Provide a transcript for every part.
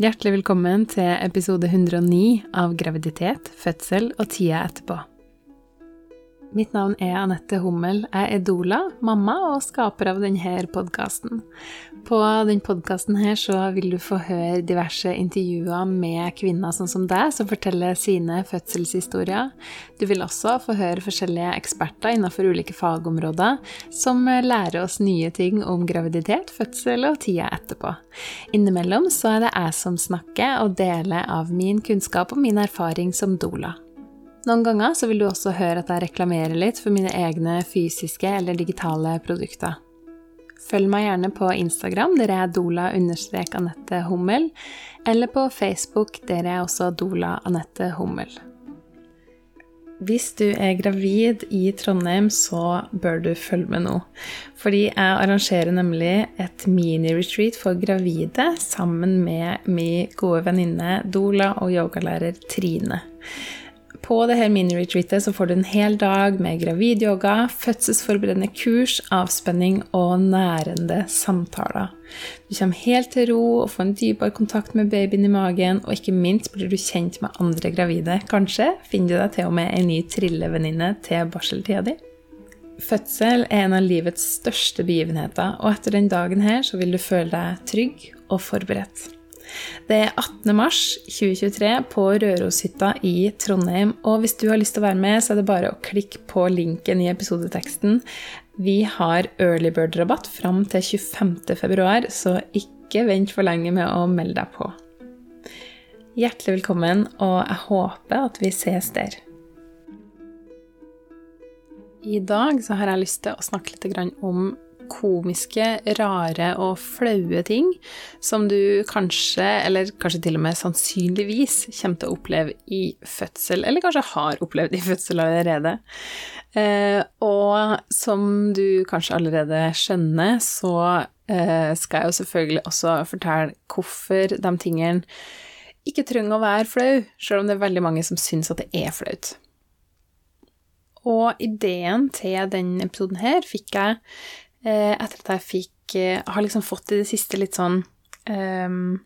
Hjertelig velkommen til episode 109 av Graviditet, fødsel og tida etterpå. Mitt navn er Anette Hummel. Jeg er doula, mamma og skaper av denne podkasten. På denne podkasten vil du få høre diverse intervjuer med kvinner sånn som deg, som forteller sine fødselshistorier. Du vil også få høre forskjellige eksperter innenfor ulike fagområder som lærer oss nye ting om graviditet, fødsel og tida etterpå. Innimellom så er det jeg som snakker og deler av min kunnskap og min erfaring som doula. Noen ganger så vil du også høre at jeg reklamerer litt for mine egne fysiske eller digitale produkter. Følg meg gjerne på Instagram, der jeg er dola-anette Hummel, eller på Facebook, der jeg er også dola-Anette Hummel. Hvis du er gravid i Trondheim, så bør du følge med nå. Fordi jeg arrangerer nemlig et mini-retreat for gravide sammen med min gode venninne Dola og yogalærer Trine. På det her mini-retreatet så får du en hel dag med gravidyoga, fødselsforberedende kurs, avspenning og nærende samtaler. Du kommer helt til ro og får en dypere kontakt med babyen i magen, og ikke minst blir du kjent med andre gravide. Kanskje finner du deg til og med en ny trillevenninne til barseltida di. Fødsel er en av livets største begivenheter, og etter den dagen her så vil du føle deg trygg og forberedt. Det er 18. mars 2023 på Røroshytta i Trondheim. Og hvis du har lyst til å være med, så er det bare å klikke på linken i episodeteksten. Vi har earlybird-rabatt fram til 25.2, så ikke vent for lenge med å melde deg på. Hjertelig velkommen, og jeg håper at vi ses der. I dag så har jeg lyst til å snakke litt om komiske, rare og flaue ting som du kanskje, eller kanskje til og med sannsynligvis, kommer til å oppleve i fødsel, eller kanskje har opplevd i fødsel allerede. Eh, og som du kanskje allerede skjønner, så eh, skal jeg jo selvfølgelig også fortelle hvorfor de tingene ikke trenger å være flau, selv om det er veldig mange som syns at det er flaut. Og ideen til denne episoden her fikk jeg etter at jeg fikk eh, Har liksom fått i det siste litt sånn um,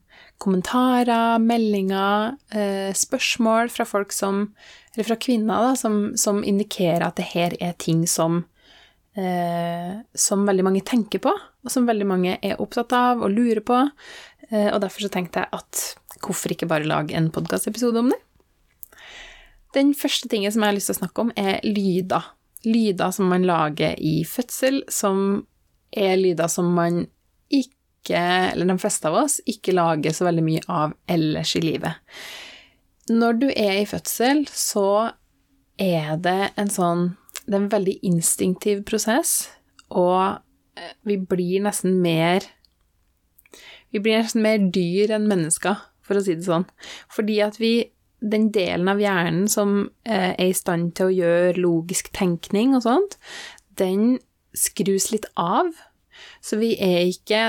kommentarer, meldinger, uh, spørsmål fra folk som Eller fra kvinner, da, som, som indikerer at det her er ting som uh, Som veldig mange tenker på, og som veldig mange er opptatt av og lurer på. Uh, og derfor så tenkte jeg at hvorfor ikke bare lage en podkastepisode om det? Den første tingen som jeg har lyst til å snakke om, er lyder lyder som man lager i fødsel, som er lyder som man ikke, eller de fleste av oss, ikke lager så veldig mye av ellers i livet. Når du er i fødsel, så er det en sånn Det er en veldig instinktiv prosess, og eh, vi blir nesten mer Vi blir nesten mer dyr enn mennesker, for å si det sånn. Fordi at vi den delen av hjernen som eh, er i stand til å gjøre logisk tenkning og sånt, den skrus litt av. Så vi er ikke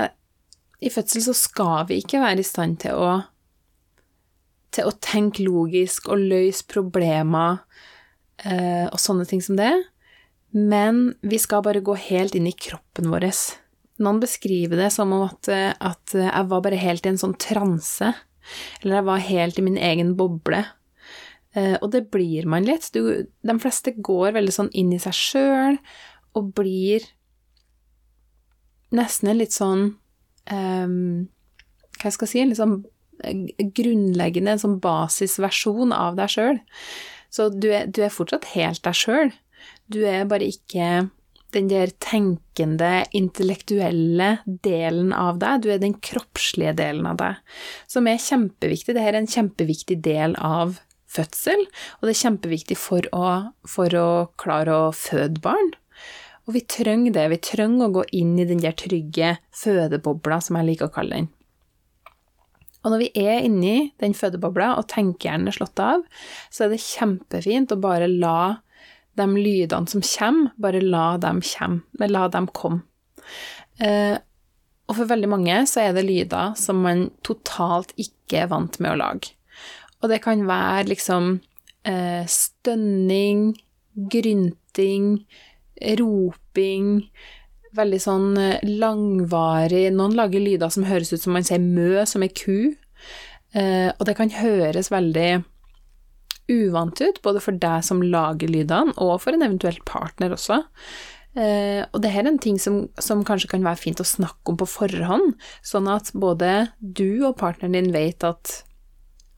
I fødsel så skal vi ikke være i stand til å til å tenke logisk og løse problemer eh, og sånne ting som det. Men vi skal bare gå helt inn i kroppen vår. Noen beskriver det som at, at jeg var bare helt i en sånn transe. Eller jeg var helt i min egen boble. Eh, og det blir man litt. Du, de fleste går veldig sånn inn i seg sjøl og blir nesten en litt sånn um, Hva skal jeg si? En litt sånn eh, grunnleggende, en sånn basisversjon av deg sjøl. Så du er, du er fortsatt helt deg sjøl. Du er bare ikke den der tenkende, intellektuelle delen av deg, du er den kroppslige delen av deg, som er kjempeviktig. Dette er en kjempeviktig del av fødsel, og det er kjempeviktig for å, for å klare å føde barn. Og vi trenger det, vi trenger å gå inn i den der trygge fødebobla, som jeg liker å kalle den. Og når vi er inni den fødebobla og tenkehjernen er slått av, så er det kjempefint å bare la de lydene som kommer, bare la dem komme, la dem komme. Eh, og for veldig mange så er det lyder som man totalt ikke er vant med å lage. Og det kan være liksom eh, stønning, grynting, roping, veldig sånn eh, langvarig Noen lager lyder som høres ut som man sier mø, som ei ku. Eh, og det kan høres veldig uvant ut, både for deg som lager lydene, og for en eventuell partner også. Eh, og det her er en ting som, som, kanskje kan være fint å snakke om på forhånd, sånn at både du og partneren din vet at,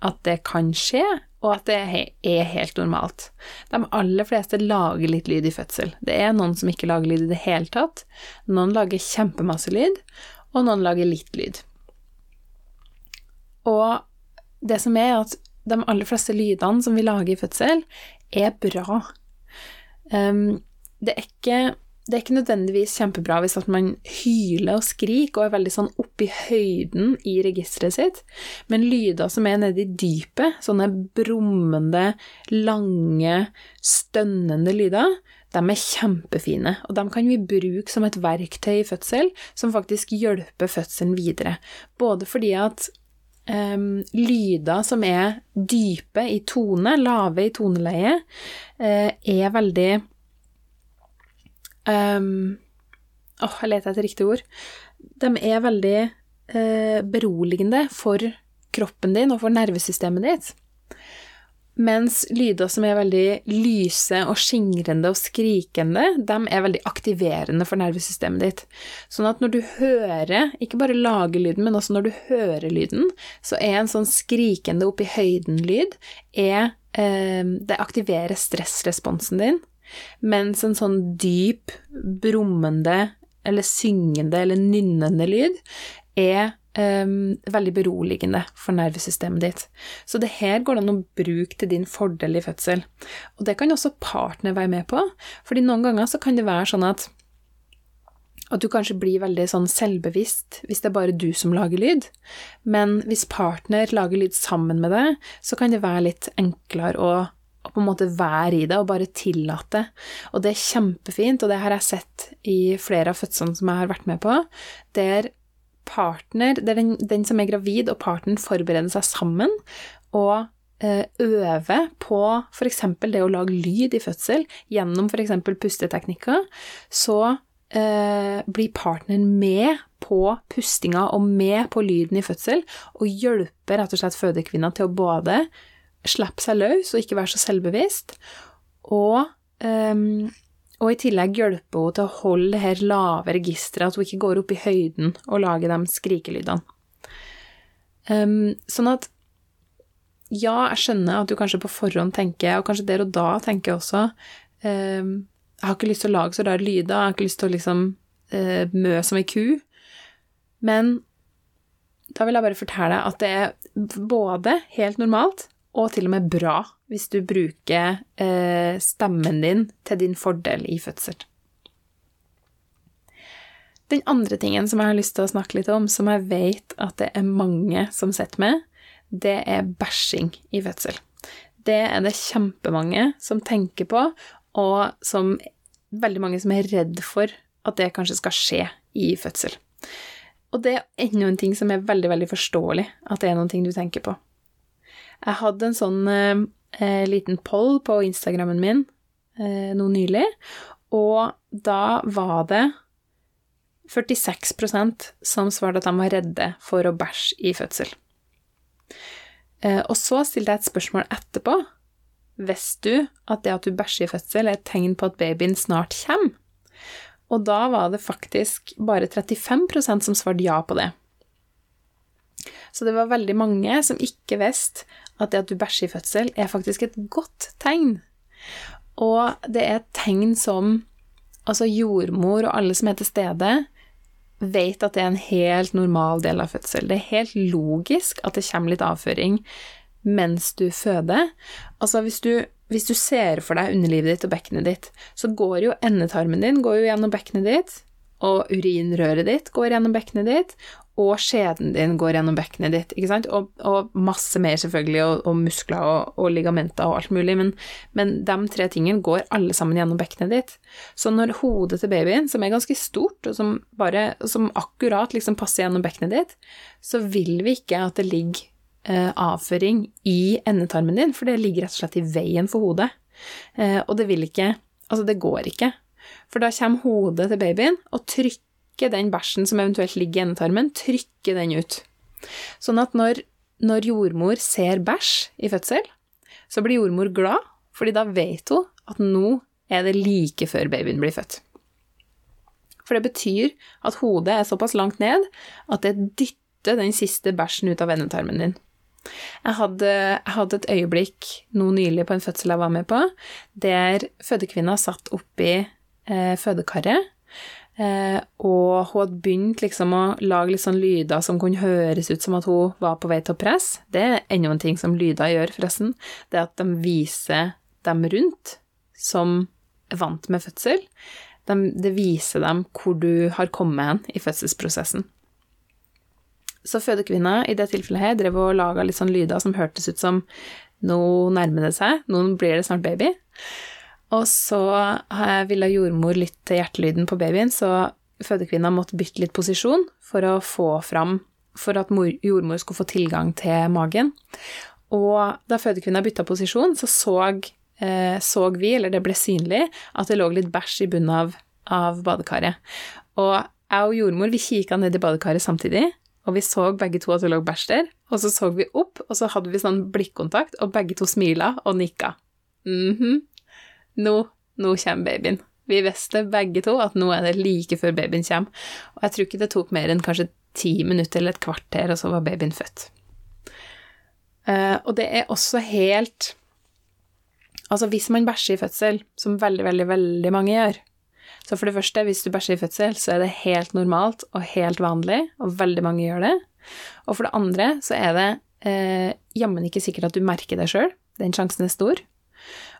at det kan skje, og at det er helt normalt. De aller fleste lager litt lyd i fødsel. Det er noen som ikke lager lyd i det hele tatt. Noen lager kjempemasse lyd, og noen lager litt lyd. Og det som er at de aller fleste lydene som vi lager i fødsel, er bra. Um, det er ikke det er ikke nødvendigvis kjempebra hvis man hyler og skriker og er veldig sånn oppi høyden i registeret sitt, men lyder som er nede i dypet, sånne brummende, lange, stønnende lyder, de er kjempefine, og de kan vi bruke som et verktøy i fødsel som faktisk hjelper fødselen videre. Både fordi at um, lyder som er dype i tone, lave i toneleie, uh, er veldig um, Åh, jeg leter etter riktig ord. De er veldig uh, beroligende for kroppen din og for nervesystemet ditt. Mens lyder som er veldig lyse og skingrende og skrikende, de er veldig aktiverende for nervesystemet ditt. Sånn at når du hører, ikke bare lager lyden, men også når du hører lyden, så er en sånn skrikende opp i høyden-lyd eh, Det aktiverer stressresponsen din. Mens en sånn dyp, brummende eller syngende eller nynnende lyd er um, veldig beroligende for nervesystemet ditt. Så det her går det an å bruke til din fordel i fødsel. Og det kan også partner være med på, fordi noen ganger så kan det være sånn at at du kanskje blir veldig sånn selvbevisst hvis det er bare du som lager lyd. Men hvis partner lager lyd sammen med deg, så kan det være litt enklere å å på en måte være i det og bare tillate. Og det er kjempefint, og det har jeg sett i flere av fødslene som jeg har vært med på, der partner, der den, den som er gravid og partneren forbereder seg sammen og eh, øve på f.eks. det å lage lyd i fødsel gjennom f.eks. pusteteknikker, så eh, blir partneren med på pustinga og med på lyden i fødsel, og hjelper rett og slett fødekvinna til å både slippe seg løs og ikke være så selvbevisst. Og, um, og i tillegg hjelper henne til å holde det her lave registeret, at hun ikke går opp i høyden og lager de skrikelydene. Um, sånn at ja, jeg skjønner at du kanskje på forhånd tenker, og kanskje der og da tenker jeg også um, Jeg har ikke lyst til å lage så rare lyder, jeg har ikke lyst til å liksom uh, mø som ei ku. Men da vil jeg bare fortelle at det er både helt normalt og til og med bra hvis du bruker eh, stemmen din til din fordel i fødsel. Den andre tingen som jeg har lyst til å snakke litt om, som jeg vet at det er mange som sitter med, det er bæsjing i fødsel. Det er det kjempemange som tenker på, og som veldig mange som er redd for at det kanskje skal skje i fødsel. Og det er enda en ting som er veldig, veldig forståelig at det er noen ting du tenker på. Jeg hadde en sånn eh, eh, liten poll på Instagrammen min eh, noe nylig, og da var det 46% som svarte at de var redde for å bæsje i fødsel. Eh, og så stilte jeg et spørsmål etterpå. Visste du at det at du bæsjer i fødsel, er et tegn på at babyen snart kommer? Og da var det faktisk bare 35% som svarte ja på det. Så det var veldig mange som ikke visste at det at du bæsjer i fødsel, er faktisk et godt tegn. Og det er et tegn som altså jordmor og alle som er til stede, vet at det er en helt normal del av fødsel. Det er helt logisk at det kommer litt avføring mens du føder. Altså hvis du, hvis du ser for deg underlivet ditt og bekkenet ditt, så går jo endetarmen din går jo gjennom bekkenet ditt, og urinrøret ditt går gjennom bekkenet ditt, og skjeden din går gjennom bekkenet ditt, ikke sant, og, og masse mer selvfølgelig, og, og muskler og, og, ligamenter og alt mulig, men, men de tre tingene går alle sammen gjennom bekkenet ditt. Så når hodet til babyen, som er ganske stort, og som bare, som akkurat liksom passer gjennom bekkenet ditt, så vil vi ikke at det ligger eh, avføring i endetarmen din, for det ligger rett og slett i veien for hodet. Eh, og det vil ikke Altså, det går ikke. For da kommer hodet til babyen og trykker trykke den bæsjen som eventuelt ligger i endetarmen, trykke den ut. Sånn at når når jordmor ser bæsj i fødsel, så blir jordmor glad, fordi da vet hun at nå er det like før babyen blir født. For det betyr at hodet er såpass langt ned at det dytter den siste bæsjen ut av endetarmen din. Jeg hadde, jeg hadde, et øyeblikk nå nylig på en fødsel jeg var med på, der fødekvinna satt oppi eh, fødekaret, eh, og hun hadde begynt liksom å lage litt sånn lyder som kunne høres ut som at hun var på vei til å presse. Det er enda en ting som lyder gjør, forresten. Det at de viser dem rundt som er vant med fødsel. De, det viser dem hvor du har kommet hen i fødselsprosessen. Så fødekvinna i det tilfellet her drev og laga litt sånn lyder som hørtes ut som nå nærmer det seg, nå blir det snart baby. Og så ville jordmor lytte til hjertelyden på babyen, så fødekvinna måtte bytte litt posisjon for å få fram For at mor, jordmor skulle få tilgang til magen. Og da fødekvinna bytta posisjon, så så, eh, så vi, eller det ble synlig, at det lå litt bæsj i bunnen av, av badekaret. Og jeg og jordmor vi kikka ned i badekaret samtidig, og vi så begge to at det lå bæsj der, og så så vi opp, og så hadde vi sånn blikkontakt, og begge to smila og nikka. Mm nå, nå kommer babyen. Vi visste begge to at nå er det like før babyen kommer, og jeg tror ikke det tok mer enn kanskje ti minutter eller et kvarter, og så var babyen født. Uh, og det er også helt Altså, hvis man bæsjer i fødsel, som veldig, veldig, veldig mange gjør, så for det første, hvis du bæsjer i fødsel, så er det helt normalt og helt vanlig, og veldig mange gjør det. Og for det andre så er det eh, jammen ikke sikkert at du merker det sjøl. Den sjansen er stor.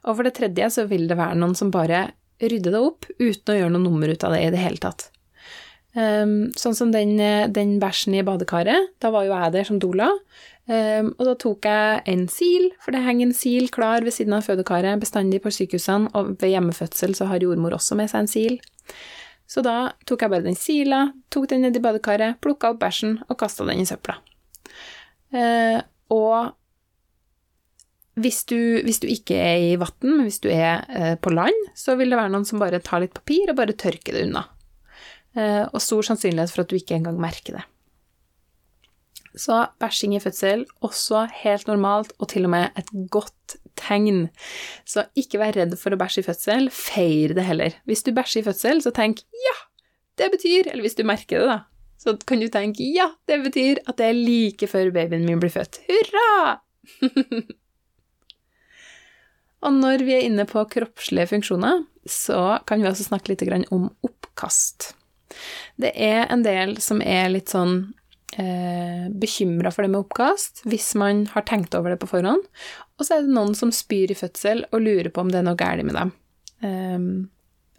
Og for det tredje så vil det være noen som bare rydder det opp uten å gjøre noe nummer ut av det i det hele tatt. Um, sånn som den, den bæsjen i badekaret. Da var jo jeg der som doula. Um, og da tok jeg en sil, for det henger en sil klar ved siden av fødekaret bestandig på sykehusene, og ved hjemmefødsel så har jordmor også med seg en sil. Så da tok jeg bare den sila, tok den ned i badekaret, plukka opp bæsjen og kasta den i søpla. Uh, og hvis du, hvis du, ikke er i vann, hvis du er uh, på land, så vil det være noen som bare tar litt papir og bare tørker det unna. Uh, og stor sannsynlighet for at du ikke engang merker det. Så bæsjing i fødsel også helt normalt, og til og med et godt tegn. Så ikke vær redd for å bæsje i fødsel, feir det heller. Hvis du bæsjer i fødsel, så tenk ja, det betyr Eller hvis du merker det, da, så kan du tenke ja, det betyr at det er like før babyen min blir født. Hurra! og når vi er inne på kroppslige funksjoner, så kan vi også snakke litt om oppkast. Det er en del som er litt sånn eh, bekymra for det med oppkast hvis man har tenkt over det på forhånd. Og så er det noen som spyr i fødsel og lurer på om det er noe galt med dem. Eh,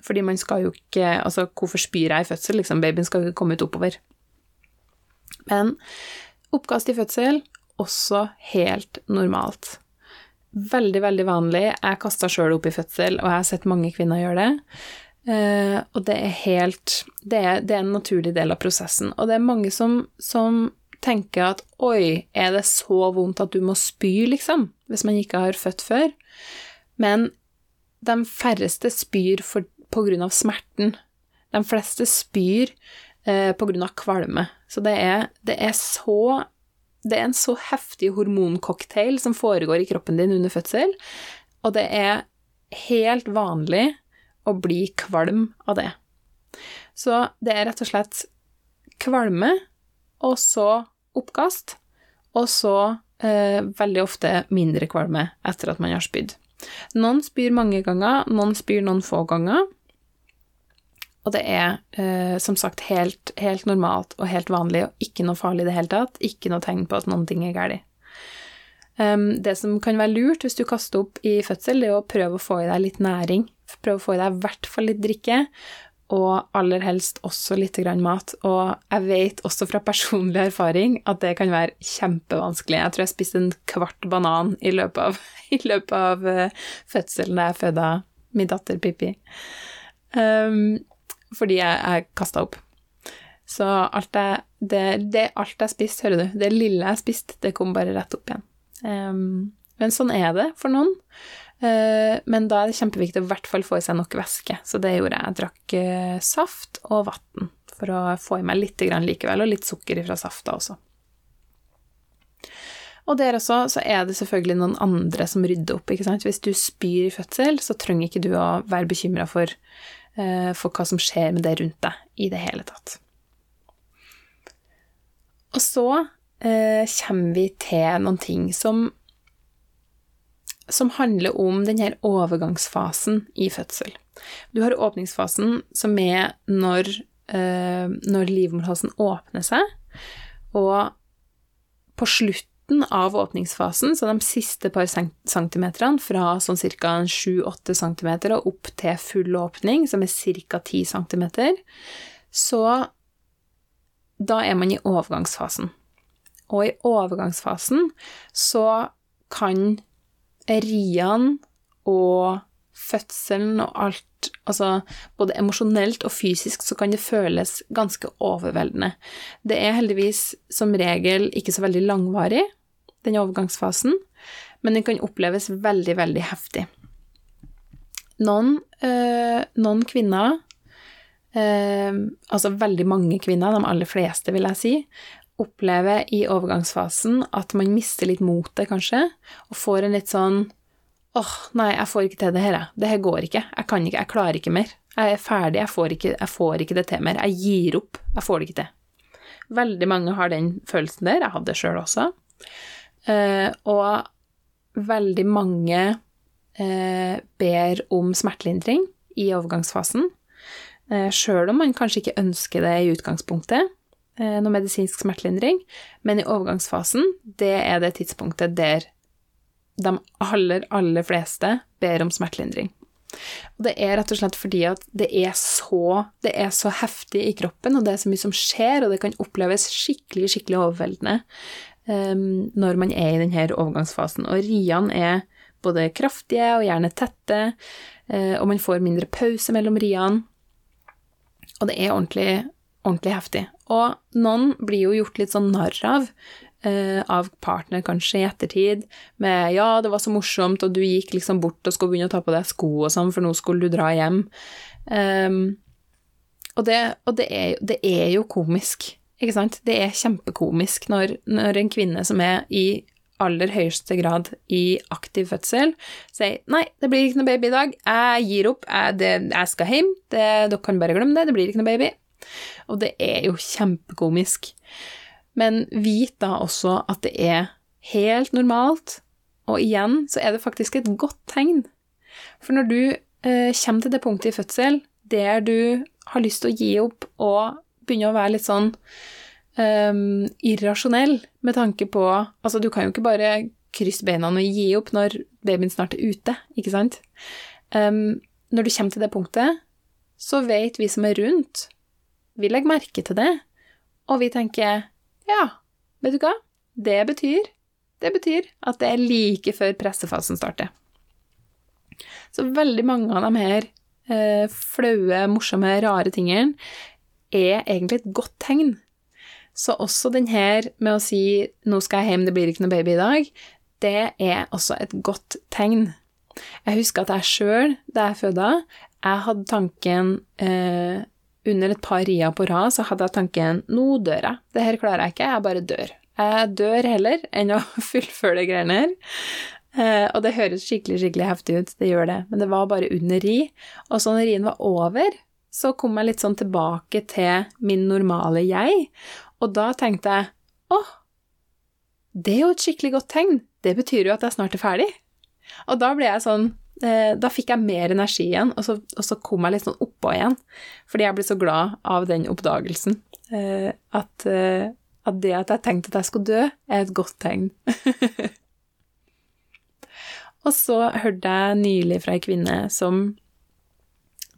fordi man skal jo ikke Altså, hvorfor spyr jeg i fødsel? Liksom, babyen skal jo ikke komme ut oppover. Men oppkast i fødsel også helt normalt. Veldig, veldig vanlig. Jeg kasta sjøl opp i fødsel, og jeg har sett mange kvinner gjøre det. Uh, og det er helt det er, det er, en naturlig del av prosessen. Og det er mange som, som, tenker at oi, er det så vondt at du må spy, liksom, hvis man ikke har født før? Men de færreste spyr for, på grunn av smerten. De fleste spyr uh, på grunn av kvalme. Så det er, det er så det er en så heftig hormoncocktail som foregår i kroppen din under fødsel, og det er helt vanlig å bli kvalm av det. Så det er rett og slett kvalme, og så oppkast, og så eh, veldig ofte mindre kvalme etter at man har spydd. Noen spyr mange ganger, noen spyr noen få ganger. Og det er eh, som sagt helt, helt, normalt og helt vanlig og ikke noe farlig i det hele tatt. Ikke noe tegn på at noen ting er galt. Um, det som kan være lurt hvis du kaster opp i fødsel, det er å prøve å få i deg litt næring Prøve å få i deg i hvert fall litt drikke, og aller helst også litt mat. Og jeg vet også fra personlig erfaring at det kan være kjempevanskelig. Jeg tror jeg spiste en kvart banan i løpet av, i løpet av uh, fødselen da jeg fødte min datter Pippi. Um, fordi jeg, jeg kasta opp. Så alt jeg, det, det alt jeg spiste, hører du, det lille jeg spiste, det kom bare rett opp igjen. Um, men sånn er det for noen. Uh, men da er det kjempeviktig å i hvert fall få i seg nok væske, så det gjorde jeg. Jeg drakk uh, saft og vann for å få i meg litt likevel, og litt sukker fra safta også. Og der også så er det selvfølgelig noen andre som rydder opp. ikke sant? Hvis du spyr i fødsel, så trenger ikke du å være bekymra for, for hva som skjer med det rundt deg i det hele tatt. Og så eh, kommer vi til noen ting som som handler om denne overgangsfasen i fødsel. Du har åpningsfasen, som er når, eh, når livmorhalsen åpner seg, og på slutten av åpningsfasen, så de siste par centimeterne, fra sånn ca. 7-8 cm og opp til full åpning, som er ca. 10 cm, så da er man i overgangsfasen. Og i overgangsfasen så kan riene og fødselen og alt Altså både emosjonelt og fysisk så kan det føles ganske overveldende. Det er heldigvis som regel ikke så veldig langvarig, den overgangsfasen, men den kan oppleves veldig, veldig heftig. Noen, øh, noen kvinner øh, altså veldig mange kvinner, de aller fleste, vil jeg si, opplever i overgangsfasen at man mister litt motet, kanskje, og får en litt sånn åh, oh, nei, jeg får ikke til det her, jeg. Det her går ikke. Jeg kan ikke, jeg klarer ikke mer. Jeg er ferdig, jeg får ikke, jeg får ikke det til mer. Jeg gir opp. Jeg får det ikke til. Veldig mange har den følelsen der. Jeg hadde det sjøl også. Uh, og veldig mange uh, ber om smertelindring i overgangsfasen. Eh, sjøl om man kanskje ikke ønsker det i utgangspunktet, noe medisinsk smertelindring, men i overgangsfasen, det er det tidspunktet der de aller, aller fleste ber om smertelindring. Og det er rett og slett fordi at det er, så, det er så heftig i kroppen, og det er så mye som skjer, og det kan oppleves skikkelig, skikkelig overveldende um, når man er i denne overgangsfasen. Og riene er både kraftige og gjerne tette, uh, og man får mindre pause mellom riene. Og det er ordentlig, ordentlig heftig. Og noen blir jo gjort litt sånn narr av eh, av partner, kanskje, i ettertid, med 'ja, det var så morsomt', og du gikk liksom bort og skulle begynne å ta på deg sko og sånn, for nå skulle du dra hjem. Um, og det, og det, er, det, er, jo komisk, ikke sant? Det er kjempekomisk når, når en kvinne som er i aller høyeste grad i aktiv fødsel, sier 'nei, det blir ikke noe baby i dag, jeg gir opp, jeg, det, jeg skal hjem, det, dere kan bare glemme det, det blir ikke noe baby'. Og det er jo kjempekomisk. Men vit da også at det er helt normalt, og igjen så er det faktisk et godt tegn. For når du eh, kommer til det punktet i fødsel der du har lyst til å gi opp og begynne å være litt sånn um, irrasjonell med tanke på Altså, du kan jo ikke bare krysse beina og gi opp når babyen snart er ute, ikke sant? Um, når du kommer til det punktet, så vet vi som er rundt, vi legger merke til det, og vi tenker ja, vet du hva? Det betyr Det betyr at det er like før pressefasen starter. Så veldig mange av de her eh, flaue, morsomme, rare tingene er egentlig et godt tegn. Så også den her med å si 'nå skal jeg hjem, det blir ikke noe baby i dag', det er også et godt tegn. Jeg husker at jeg sjøl, da jeg fødte, jeg hadde tanken eh, under et par rier på rad så hadde jeg tanken nå dør jeg. Det her klarer jeg ikke, jeg bare dør. Jeg dør heller enn å fullføre de greiene her. Eh, og det høres skikkelig, skikkelig heftig ut, det gjør det, men det var bare under ri. Og så når rien var over, så kom jeg litt sånn tilbake til min normale jeg, og da tenkte jeg åh, det er jo et skikkelig godt tegn, det betyr jo at jeg snart er ferdig. Og da ble jeg sånn Eh, da fikk jeg mer energi igjen, og så, og så, kom jeg litt sånn oppå igjen. Fordi jeg ble så glad av den oppdagelsen. Eh, at, eh, at det at jeg tenkte at jeg skulle dø, er et godt tegn. og så hørte jeg nylig fra ei kvinne som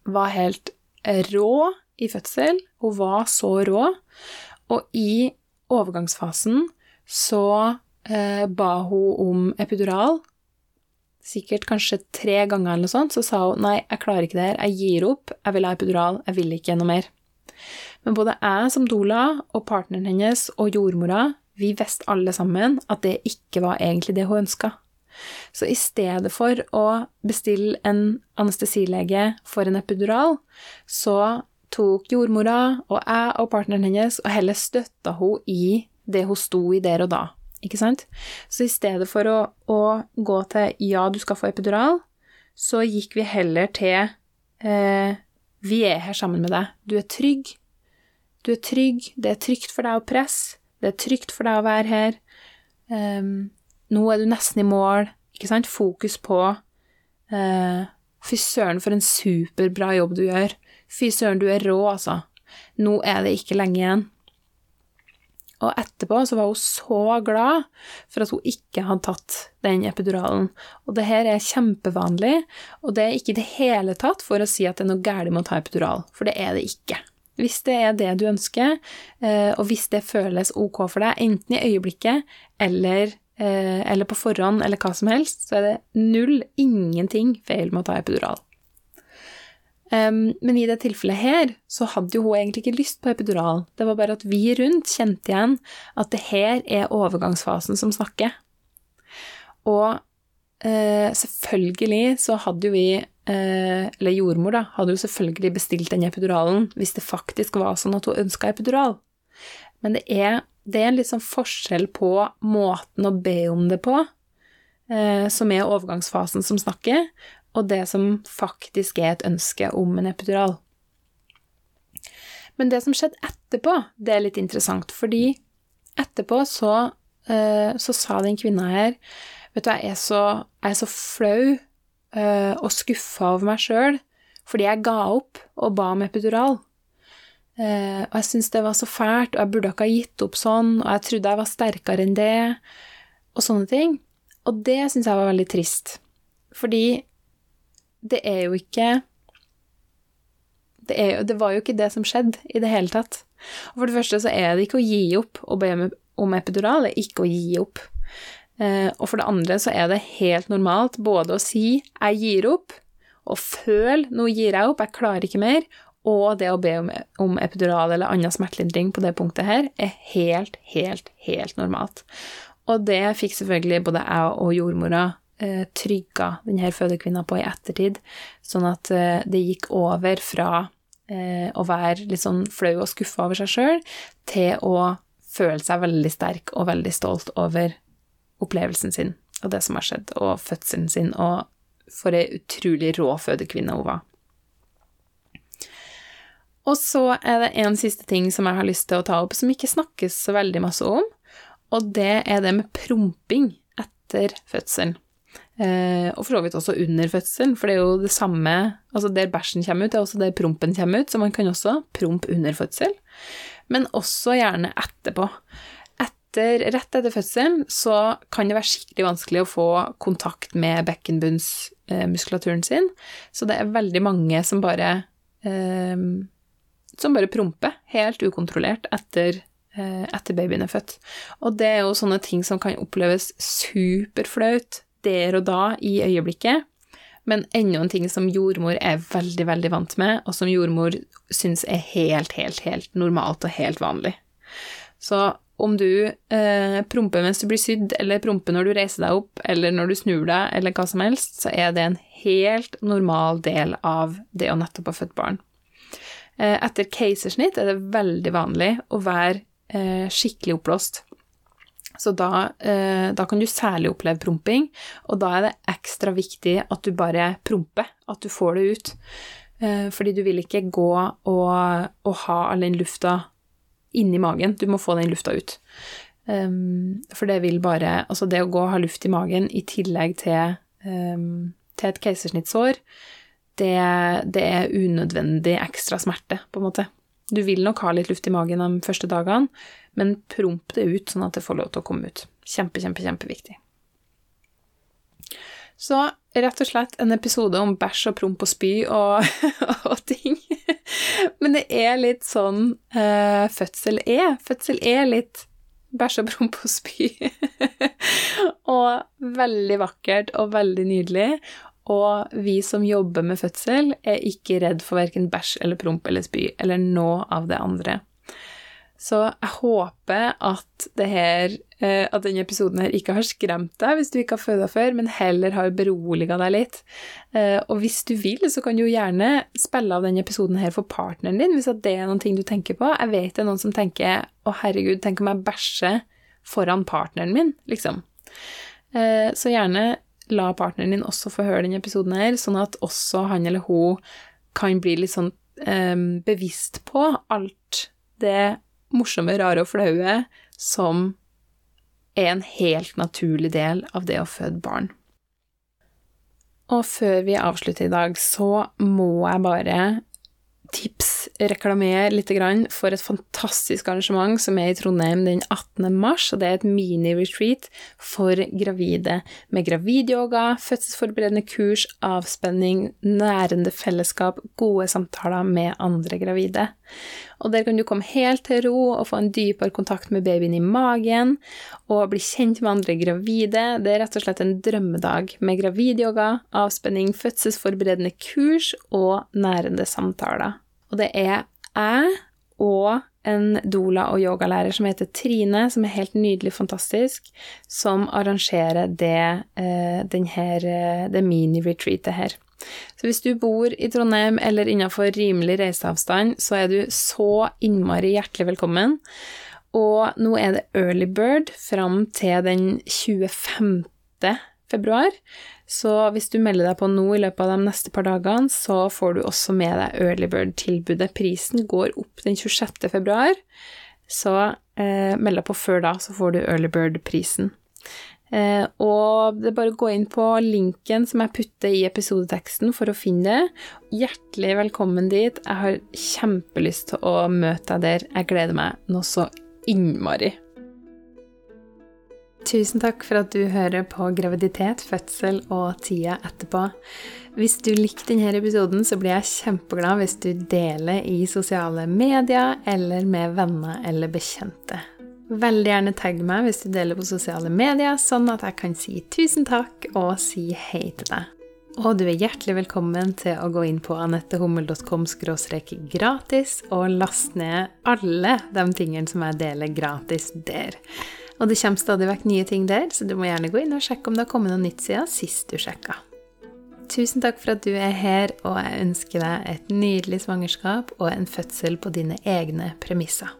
var helt rå i fødsel. Hun var så rå. Og i overgangsfasen så eh, ba hun om epidural sikkert kanskje tre ganger eller noe sånt, så sa hun nei, jeg klarer ikke det her, jeg gir opp, jeg vil ha epidural, jeg vil ikke noe mer. Men både jeg som doula og partneren hennes og jordmora, vi visste alle sammen at det ikke var egentlig det hun ønska. Så i stedet for å bestille en anestesilege for en epidural, så tok jordmora og jeg og partneren hennes og heller støtta hun i det hun sto i der og da. Ikke sant? Så i stedet for å, å gå til ja, du skal få epidural, så gikk vi heller til eh, vi er her sammen med deg. Du er trygg. Du er trygg. Det er trygt for deg å presse. Det er trygt for deg å være her. Um, nå er du nesten i mål. Ikke sant? Fokus på eh, Fy søren, for en superbra jobb du gjør. Fy søren, du er rå, altså. Nå er det ikke lenge igjen. Og etterpå så var hun så glad for at hun ikke hadde tatt den epiduralen. Og det her er kjempevanlig, og det er ikke i det hele tatt for å si at det er noe galt med å ta epidural, for det er det ikke. Hvis det er det du ønsker, eh, og hvis det føles ok for deg, enten i øyeblikket eller, eller på forhånd eller hva som helst, så er det null, ingenting feil med å ta epidural. Men i det tilfellet her så hadde jo hun egentlig ikke lyst på epidural. Det var bare at vi rundt kjente igjen at det her er overgangsfasen som snakker. Og uh, selvfølgelig så hadde jo vi, uh, eller jordmor, da, hadde jo selvfølgelig bestilt den epiduralen hvis det faktisk var sånn at hun ønska epidural. Men det er, det er en litt sånn forskjell på måten å be om det på, uh, som er overgangsfasen som snakker, og det som faktisk er et ønske om en epidural. Men det som skjedde etterpå, det er litt interessant, fordi etterpå så, uh, så sa den kvinna her Vet du, jeg er så, jeg er så flau uh, og skuffa over meg sjøl fordi jeg ga opp og ba om epidural. Uh, og jeg syntes det var så fælt, og jeg burde ikke ha gitt opp sånn, og jeg trodde jeg var sterkere enn det, og sånne ting. Og det syns jeg var veldig trist. Fordi det er jo ikke det, er, det, var jo ikke det som skjedde i det hele tatt. Og for det første så er det ikke å gi opp å be om epidural, det er ikke å gi opp. Eh, og for det andre så er det helt normalt både å si 'jeg gir opp', og føle 'nå gir jeg opp, jeg klarer ikke mer', og det å be om, epidural eller annen smertelindring på det punktet her er helt, helt, helt normalt. Og det fikk selvfølgelig både jeg og jordmora eh, trygga denne fødekvinna på i ettertid, sånn at eh, det gikk over fra eh, å være litt sånn flau og skuffa over seg sjøl, til å føle seg veldig sterk og veldig stolt over opplevelsen sin og det som har skjedd, og fødselen sin, og for ei utrolig rå fødekvinne hun var. Og så er det en siste ting som jeg har lyst til å ta opp, som ikke snakkes så veldig masse om, og det er det med promping etter fødselen. Eh, og for så vidt også under fødselen, for det er jo det samme Altså der bæsjen kommer ut, det er også der prompen kommer ut, så man kan også prompe under fødsel, men også gjerne etterpå. Etter, rett etter fødselen så kan det være skikkelig vanskelig å få kontakt med bekkenbunnsmuskulaturen sin, så det er veldig mange som bare eh, som bare promper helt ukontrollert etter eh, etter babyen er født. Og det er jo sånne ting som kan oppleves superflaut der og da, i øyeblikket. Men enda en ting som jordmor er veldig, veldig vant med, og som jordmor syns er helt, helt, helt normalt og helt vanlig. Så om du eh, promper mens du blir sydd, eller promper når du reiser deg opp, eller når du snur deg, eller hva som helst, så er det en helt normal del av det å nettopp ha født barn. Eh, etter keisersnitt er det veldig vanlig å være eh, skikkelig oppblåst. Så da, eh, da, kan du særlig oppleve promping, og da er det ekstra viktig at du bare promper, at du får det ut. Fordi du vil ikke gå og, og, ha all den lufta inni magen, du må få den lufta ut. Um, for det vil bare Altså, det å gå og ha luft i magen i tillegg til, um, til et keisersnittsår, det, det er unødvendig ekstra smerte, på en måte. Du vil nok ha litt luft i magen de første dagene, men promp det ut sånn at det får lov til å komme ut. Kjempe, kjempe, kjempeviktig. Så rett og slett en episode om bæsj og promp og spy og, og ting. Men det er litt sånn uh, fødsel er. Fødsel er litt bæsj og promp og spy. og veldig vakkert og veldig nydelig. Og vi som jobber med fødsel, er ikke redd for verken bæsj eller promp eller spy eller noe av det andre. Så jeg håper at, her, eh, at denne episoden her ikke har skremt deg hvis du ikke har føda før, men heller har beroliga deg litt. Eh, og hvis du vil, så kan du gjerne spille av denne episoden her for partneren din, hvis det er noen ting du tenker på. Jeg vet det er noen som tenker 'Å, herregud, tenk om jeg bæsjer foran partneren min, liksom. Eh, så gjerne la partneren din også få høre denne episoden her, sånn at også han eller hun kan bli litt sånn um, bevisst på alt det morsomme, rare og flaue som er en helt naturlig del av det å føde barn. Og før vi avslutter i dag, så må jeg bare tips, reklamere litt for et fantastisk arrangement som er i Trondheim den 18. mars. og Det er et mini-retreat for gravide med gravidyoga, fødselsforberedende kurs, avspenning, nærende fellesskap, gode samtaler med andre gravide. Og Der kan du komme helt til ro og få en dypere kontakt med babyen i magen, og bli kjent med andre gravide. Det er rett og slett en drømmedag med gravidyoga, avspenning, fødselsforberedende kurs og nærende samtaler. Og det er jeg og en doula og yogalærer som heter Trine, som er helt nydelig fantastisk, som arrangerer det, eh, denne, eh, det mini-retreatet her. Så hvis du bor i Trondheim eller innenfor rimelig reiseavstand, så er du så innmari hjertelig velkommen. Og nå er det early bird fram til den 25. februar. Så hvis du melder deg på nå i løpet av de neste par dagene, så får du også med deg early bird-tilbudet. Prisen går opp den 26. februar, så eh, meld deg på før da, så får du early bird-prisen. Eh, og det er bare å gå inn på linken som jeg putter i episodeteksten for å finne det. Hjertelig velkommen dit. Jeg har kjempelyst til å møte deg der. Jeg gleder meg noe så innmari. Tusen takk for at du hører på graviditet, fødsel og tida etterpå. Hvis du likte denne episoden, så blir jeg kjempeglad hvis du deler i sosiale medier eller med venner eller bekjente. Veldig gjerne tagg meg hvis du deler på sosiale medier, sånn at jeg kan si tusen takk og si hei til deg. Og du er hjertelig velkommen til å gå inn på anettehummel.com gratis og laste ned alle de tingene som jeg deler gratis der. Og det kommer stadig vekk nye ting der, så du må gjerne gå inn og sjekke om det har kommet noe nytt siden sist du sjekka. Tusen takk for at du er her, og jeg ønsker deg et nydelig svangerskap og en fødsel på dine egne premisser.